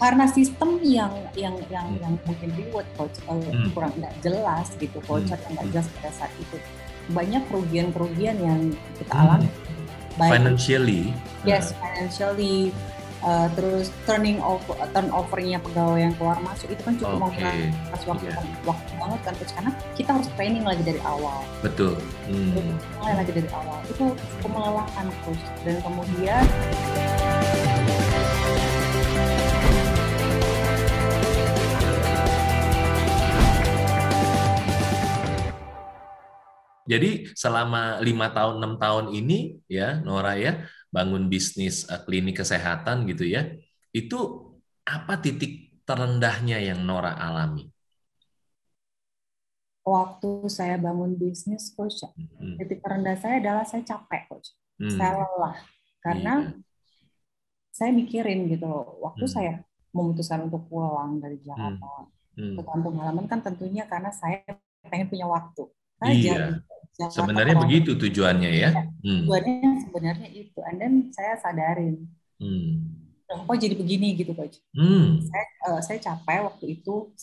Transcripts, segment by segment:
karena sistem yang yang yang hmm. yang mungkin reward coach uh, hmm. kurang nggak jelas gitu voucher hmm. yang nggak jelas pada saat itu banyak kerugian-kerugian yang kita hmm. alami Baik, financially yes financially uh, terus turning over turnovernya pegawai yang keluar masuk itu kan cukup okay. pas waktu yeah. waktu banget kan coach karena kita harus training lagi dari awal betul hmm. mulai lagi dari awal itu cukup melelahkan coach dan kemudian Jadi selama lima tahun enam tahun ini ya Nora ya bangun bisnis uh, klinik kesehatan gitu ya itu apa titik terendahnya yang Nora alami? Waktu saya bangun bisnis coach hmm. titik terendah saya adalah saya capek coach hmm. saya lelah karena iya. saya mikirin gitu waktu hmm. saya memutuskan untuk pulang dari Jakarta hmm. Hmm. ke kampung halaman kan tentunya karena saya pengen punya waktu saja iya. Gitu Sebenarnya apa begitu tujuannya ya. ya hmm. Tujuannya sebenarnya itu. And then saya sadarin. Hmm. Kok jadi begini gitu coach. Hmm. Saya, uh, saya capek waktu itu.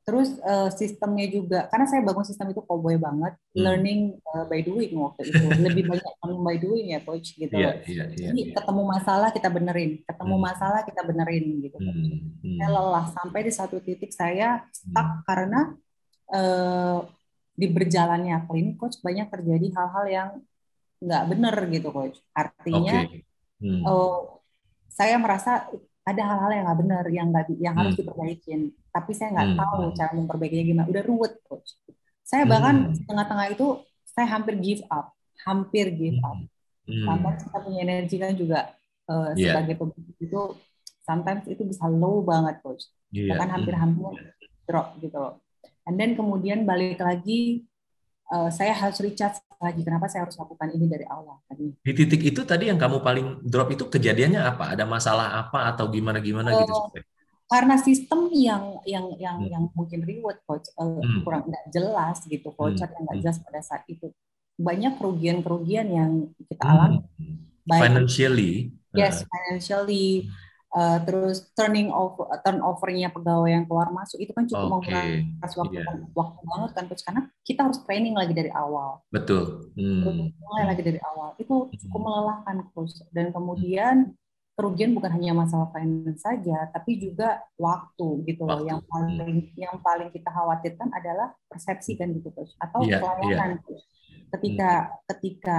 Terus uh, sistemnya juga, karena saya bangun sistem itu cowboy banget, hmm. learning uh, by doing waktu itu. Lebih banyak learning by doing ya coach gitu. Yeah, yeah, yeah, Jadi yeah. ketemu masalah kita benerin, ketemu hmm. masalah kita benerin gitu. Hmm. Hmm. Saya lelah sampai di satu titik saya stuck hmm. karena uh, di berjalannya klinik coach banyak terjadi hal-hal yang nggak benar gitu coach artinya okay. hmm. oh, saya merasa ada hal-hal yang nggak benar yang nggak yang harus hmm. diperbaikin tapi saya nggak hmm. tahu hmm. cara memperbaikinya gimana udah ruwet coach saya bahkan hmm. tengah-tengah itu saya hampir give up hampir give up hmm. sometimes kita punya energi kan juga uh, yeah. sebagai pembeli itu sometimes itu bisa low banget coach yeah. bahkan hampir-hampir drop gitu loh And then kemudian balik lagi, uh, saya harus recharge lagi. Kenapa saya harus lakukan ini dari awal tadi? Di titik itu tadi yang kamu paling drop itu kejadiannya apa? Ada masalah apa atau gimana gimana uh, gitu? Karena sistem yang yang yang hmm. yang mungkin reward coach uh, hmm. kurang nggak jelas gitu, voucher hmm. yang nggak hmm. jelas pada saat itu. Banyak kerugian-kerugian yang kita hmm. alami. Baik, financially. Yes, financially. Hmm uh, terus turning over turnovernya pegawai yang keluar masuk itu kan cukup okay. menguras waktu yeah. waktu banget kan terus karena kita harus training lagi dari awal betul hmm. mulai lagi dari awal itu cukup hmm. melelahkan terus dan kemudian kerugian bukan hanya masalah finance saja tapi juga waktu gitu loh yang paling hmm. yang paling kita khawatirkan adalah persepsi kan gitu terus atau yeah, pelayanan yeah. ketika hmm. ketika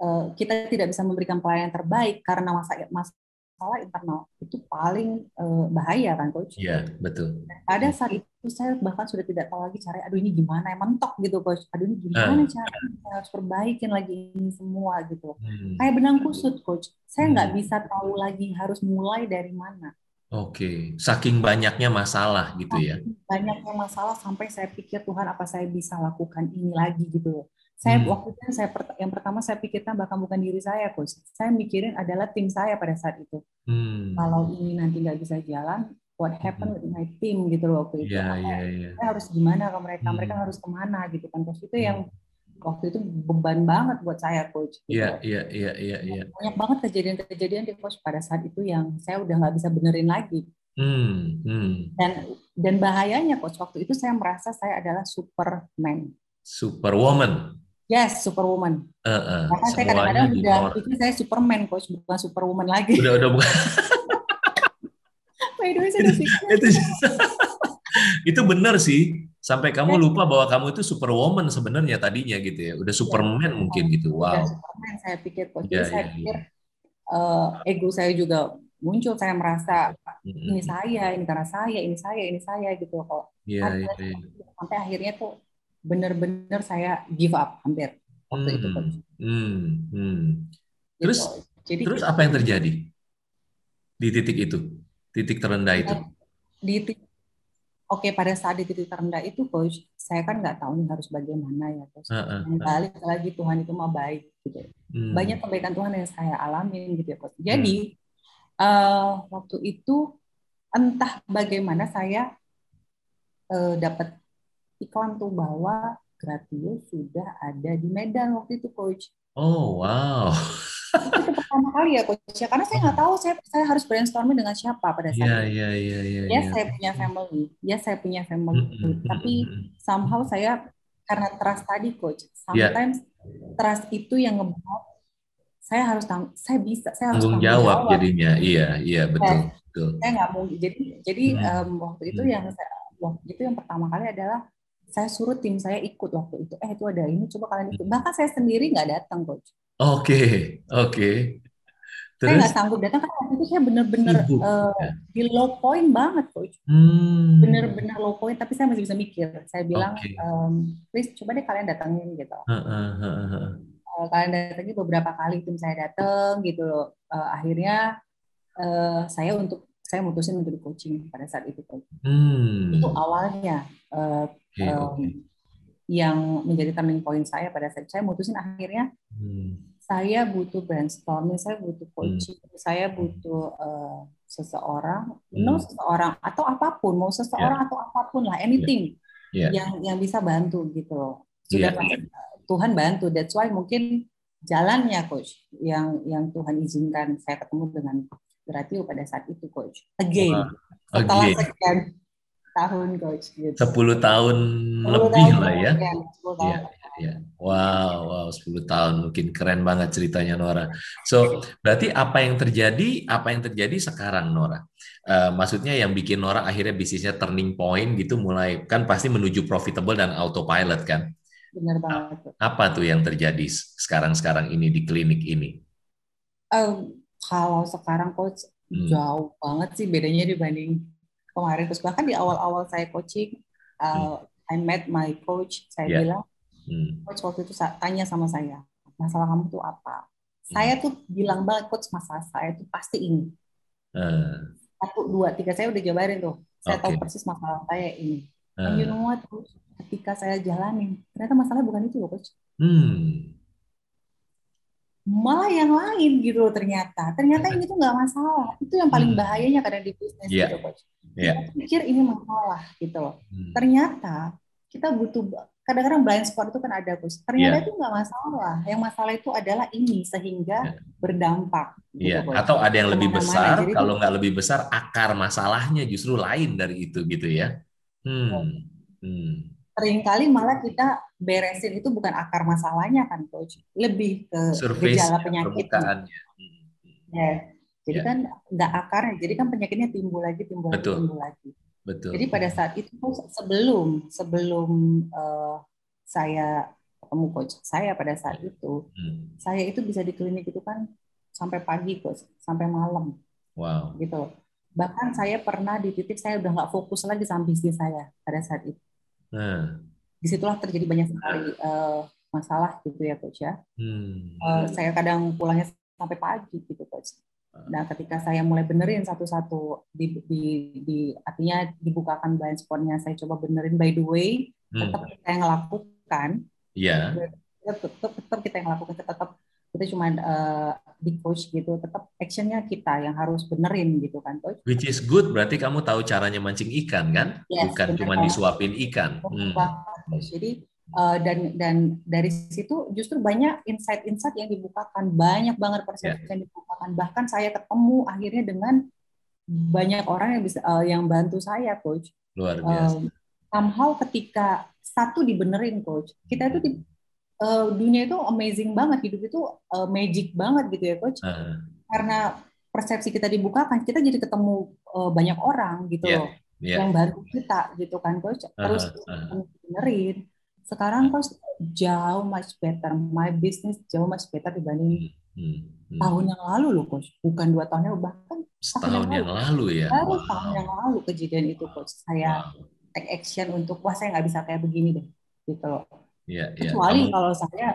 uh, kita tidak bisa memberikan pelayanan terbaik karena masa masa masalah internal itu paling uh, bahaya kan coach. Iya betul. pada saat itu saya bahkan sudah tidak tahu lagi cara aduh ini gimana ya mentok gitu coach. Aduh ini gimana uh. cara saya harus perbaikin lagi ini semua gitu. Hmm. Kayak benang kusut coach. Saya nggak hmm. bisa tahu lagi harus mulai dari mana. Oke, okay. saking banyaknya masalah gitu ya. Banyaknya masalah sampai saya pikir Tuhan apa saya bisa lakukan ini lagi gitu saya hmm. waktu itu saya yang pertama saya pikirkan bahkan bukan diri saya coach saya mikirin adalah tim saya pada saat itu hmm. kalau ini nanti nggak bisa jalan what happened with my team gitu loh waktu itu yeah, yeah, yeah. saya harus gimana ke mereka hmm. mereka harus ke mana gitu kan coach itu hmm. yang waktu itu beban banget buat saya coach iya iya iya iya iya banyak banget kejadian-kejadian di coach pada saat itu yang saya udah nggak bisa benerin lagi hmm. Hmm. dan dan bahayanya coach waktu itu saya merasa saya adalah superman superwoman Yes, Superwoman. Uh, uh, Karena saya kadang-kadang udah itu saya Superman, coach, bukan Superwoman lagi. Udah, udah bukan. By the way, saya itu, itu benar sih. Sampai kamu lupa bahwa kamu itu Superwoman sebenarnya tadinya gitu ya. Udah Superman ya, mungkin gitu. Wow. Superman saya pikir, coach. Ya, saya ya, pikir uh, ego saya juga muncul. Saya merasa ini saya, ini karena saya, ini saya, ini saya gitu kok. Iya, iya, iya. Sampai akhirnya tuh benar-benar saya give up hampir waktu hmm. itu coach. Hmm. Hmm. Terus gitu. Jadi, terus apa yang terjadi di titik itu, titik terendah itu? Di titik, oke pada saat di titik terendah itu coach, saya kan nggak tahu nih harus bagaimana ya coach. Uh, uh, uh. lagi Tuhan itu mau baik gitu. Hmm. Banyak kebaikan Tuhan yang saya alamin gitu ya coach. Jadi hmm. uh, waktu itu entah bagaimana saya uh, dapat iklan tuh bahwa Gratio sudah ada di Medan waktu itu coach. Oh wow. itu pertama kali ya coach ya karena saya nggak tahu saya saya harus brainstorming dengan siapa pada saat yeah, itu. Iya iya iya. Ya saya punya family, ya saya punya family, mm -hmm. tapi somehow saya karena trust tadi coach, sometimes yeah. trust itu yang ngebuat saya harus tang saya bisa saya harus tanggung jawab, jawab jadinya iya iya betul saya, betul saya nggak mau jadi jadi hmm. um, waktu itu hmm. yang saya waktu itu yang pertama kali adalah saya suruh tim saya ikut waktu itu eh itu ada ini coba kalian ikut bahkan saya sendiri nggak datang coach oke okay. oke okay. Terus? Saya nggak sanggup datang karena waktu itu saya bener-bener uh, di low point banget coach. Hmm. Bener-bener low point tapi saya masih bisa mikir. Saya bilang, okay. um, please coba deh kalian datangin gitu. Uh, uh, uh, uh. Uh, kalian datangin beberapa kali tim saya datang gitu loh. Uh, akhirnya uh, saya untuk saya mutusin untuk di coaching pada saat itu. Hmm. Itu awalnya uh, okay, um, okay. yang menjadi turning point saya pada saat saya mutusin akhirnya hmm. saya butuh brainstorming, saya butuh hmm. coaching, hmm. saya butuh uh, seseorang, hmm. no seseorang atau apa pun, mau seseorang yeah. atau apa pun lah, anything yeah. Yeah. yang yang bisa bantu gitu loh. Sudah yeah. Tuhan bantu, that's why mungkin jalannya coach yang yang Tuhan izinkan saya ketemu dengan berarti pada saat itu coach again wow. setelah again. sekian tahun coach gitu. 10 tahun 10 lebih tahun lah ya. Ya, ya, ya. Wow, wow 10 tahun mungkin keren banget ceritanya Nora. So, berarti apa yang terjadi apa yang terjadi sekarang Nora? Uh, maksudnya yang bikin Nora akhirnya bisnisnya turning point gitu mulai kan pasti menuju profitable dan autopilot kan? Benar banget. Apa tuh yang terjadi sekarang-sekarang ini di klinik ini? Um, kalau sekarang coach hmm. jauh banget sih bedanya dibanding kemarin terus bahkan di awal-awal saya coaching uh, hmm. I met my coach saya yeah. bilang hmm. coach waktu itu tanya sama saya masalah kamu tuh apa hmm. saya tuh bilang banget coach masalah saya tuh pasti ini uh. satu dua tiga saya udah jabarin tuh saya okay. tahu persis masalah saya ini uh. and you know what coach ketika saya jalanin ternyata masalahnya bukan itu loh coach hmm malah yang lain gitu loh ternyata. Ternyata ini tuh nggak masalah. Itu yang paling hmm. bahayanya kadang di bisnis yeah. gitu coach. Yeah. Kita pikir ini masalah gitu loh. Hmm. Ternyata kita butuh kadang-kadang blind spot itu kan ada coach. Ternyata yeah. itu nggak masalah. Yang masalah itu adalah ini sehingga yeah. berdampak. Gitu, yeah. Atau ada yang lebih besar. Jadi, kalau nggak lebih besar akar masalahnya justru lain dari itu gitu ya. Hmm. Hmm sering kali malah kita beresin itu bukan akar masalahnya kan coach. Lebih ke Surface gejala penyakit ya. Jadi ya. kan nggak akarnya jadi kan penyakitnya timbul lagi timbul Betul. lagi timbul lagi. Betul. jadi pada saat itu sebelum sebelum uh, saya ketemu coach saya pada saat itu hmm. saya itu bisa di klinik itu kan sampai pagi coach. Sampai malam. Wow. Gitu. Bahkan saya pernah di titik saya udah nggak fokus lagi sama bisnis saya pada saat itu Nah. Di situlah terjadi banyak sekali uh, masalah gitu ya coach ya. Hmm. Uh, saya kadang pulangnya sampai pagi gitu coach. Nah, ketika saya mulai benerin satu-satu di, di, di artinya dibukakan blind spotnya, saya coba benerin by the way, hmm. tetap kita yang ngelakukan. Iya. Yeah. Tetap, tetap, tetap kita yang ngelakukan, tetap kita cuma uh, di coach gitu tetap actionnya kita yang harus benerin gitu kan coach. Which is good berarti kamu tahu caranya mancing ikan kan? Yes, bukan cuma disuapin ikan. Hmm. jadi uh, dan dan dari situ justru banyak insight-insight yang dibukakan. Banyak banget persepsi yeah. yang dibukakan. Bahkan saya ketemu akhirnya dengan banyak orang yang bisa uh, yang bantu saya coach. Luar biasa. um, somehow ketika satu dibenerin coach kita itu di, uh, dunia itu amazing banget hidup itu uh, magic banget gitu ya coach uh. karena persepsi kita dibukakan kita jadi ketemu uh, banyak orang gitu yeah. Yeah. yang bantu kita gitu kan coach terus uh, uh. benerin sekarang coach jauh much better my business jauh much better dibanding hmm. Hmm. Hmm. tahun yang lalu loh coach bukan dua tahun yang bahkan setahun yang, yang lalu, ya baru wow. tahun yang lalu kejadian itu coach saya wow. take action untuk wah saya nggak bisa kayak begini deh gitu loh Ya, kecuali ya. kalau saya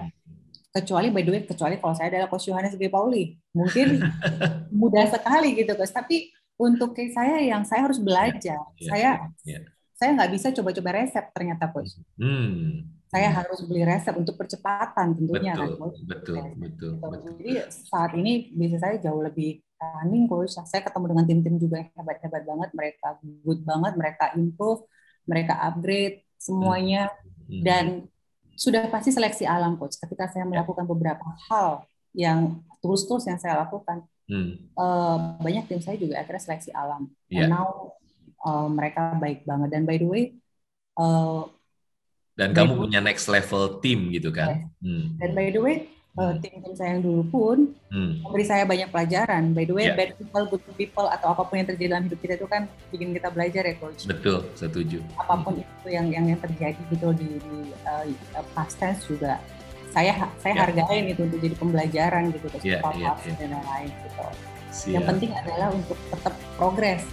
kecuali by the way kecuali kalau saya adalah coach Yohanes G. Pauli mungkin mudah sekali gitu guys tapi untuk kayak saya yang saya harus belajar ya, saya ya. saya nggak bisa coba-coba resep ternyata coach hmm. saya harus beli resep untuk percepatan tentunya betul, kan coach betul betul, gitu. betul jadi saat ini bisa saya jauh lebih running coach saya ketemu dengan tim-tim juga yang hebat-hebat banget mereka good banget mereka improve mereka upgrade semuanya hmm. Hmm. dan sudah pasti seleksi alam coach ketika saya ya. melakukan beberapa hal yang tools-tools yang saya lakukan hmm. uh, banyak tim saya juga akhirnya seleksi alam yeah. and now uh, mereka baik banget dan by the way uh, dan kamu punya next level team gitu kan yes. hmm. dan by the way uh, tim-tim saya yang dulu pun hmm. memberi saya banyak pelajaran. By the way, yeah. bad people, good people atau apa pun yang terjadi dalam hidup kita itu kan bikin kita belajar ya, coach. Betul, setuju. Apa pun hmm. itu yang yang yang terjadi gitu di, di uh, past tense juga saya saya yeah. hargain itu untuk jadi pembelajaran gitu untuk yeah, yeah, yeah. dan lain-lain gitu. Siap. Yang penting adalah untuk tetap progres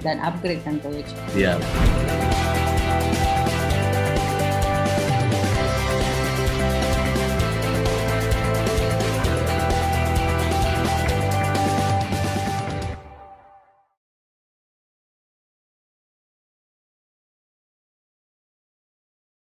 dan upgrade kan coach. Iya. Yeah.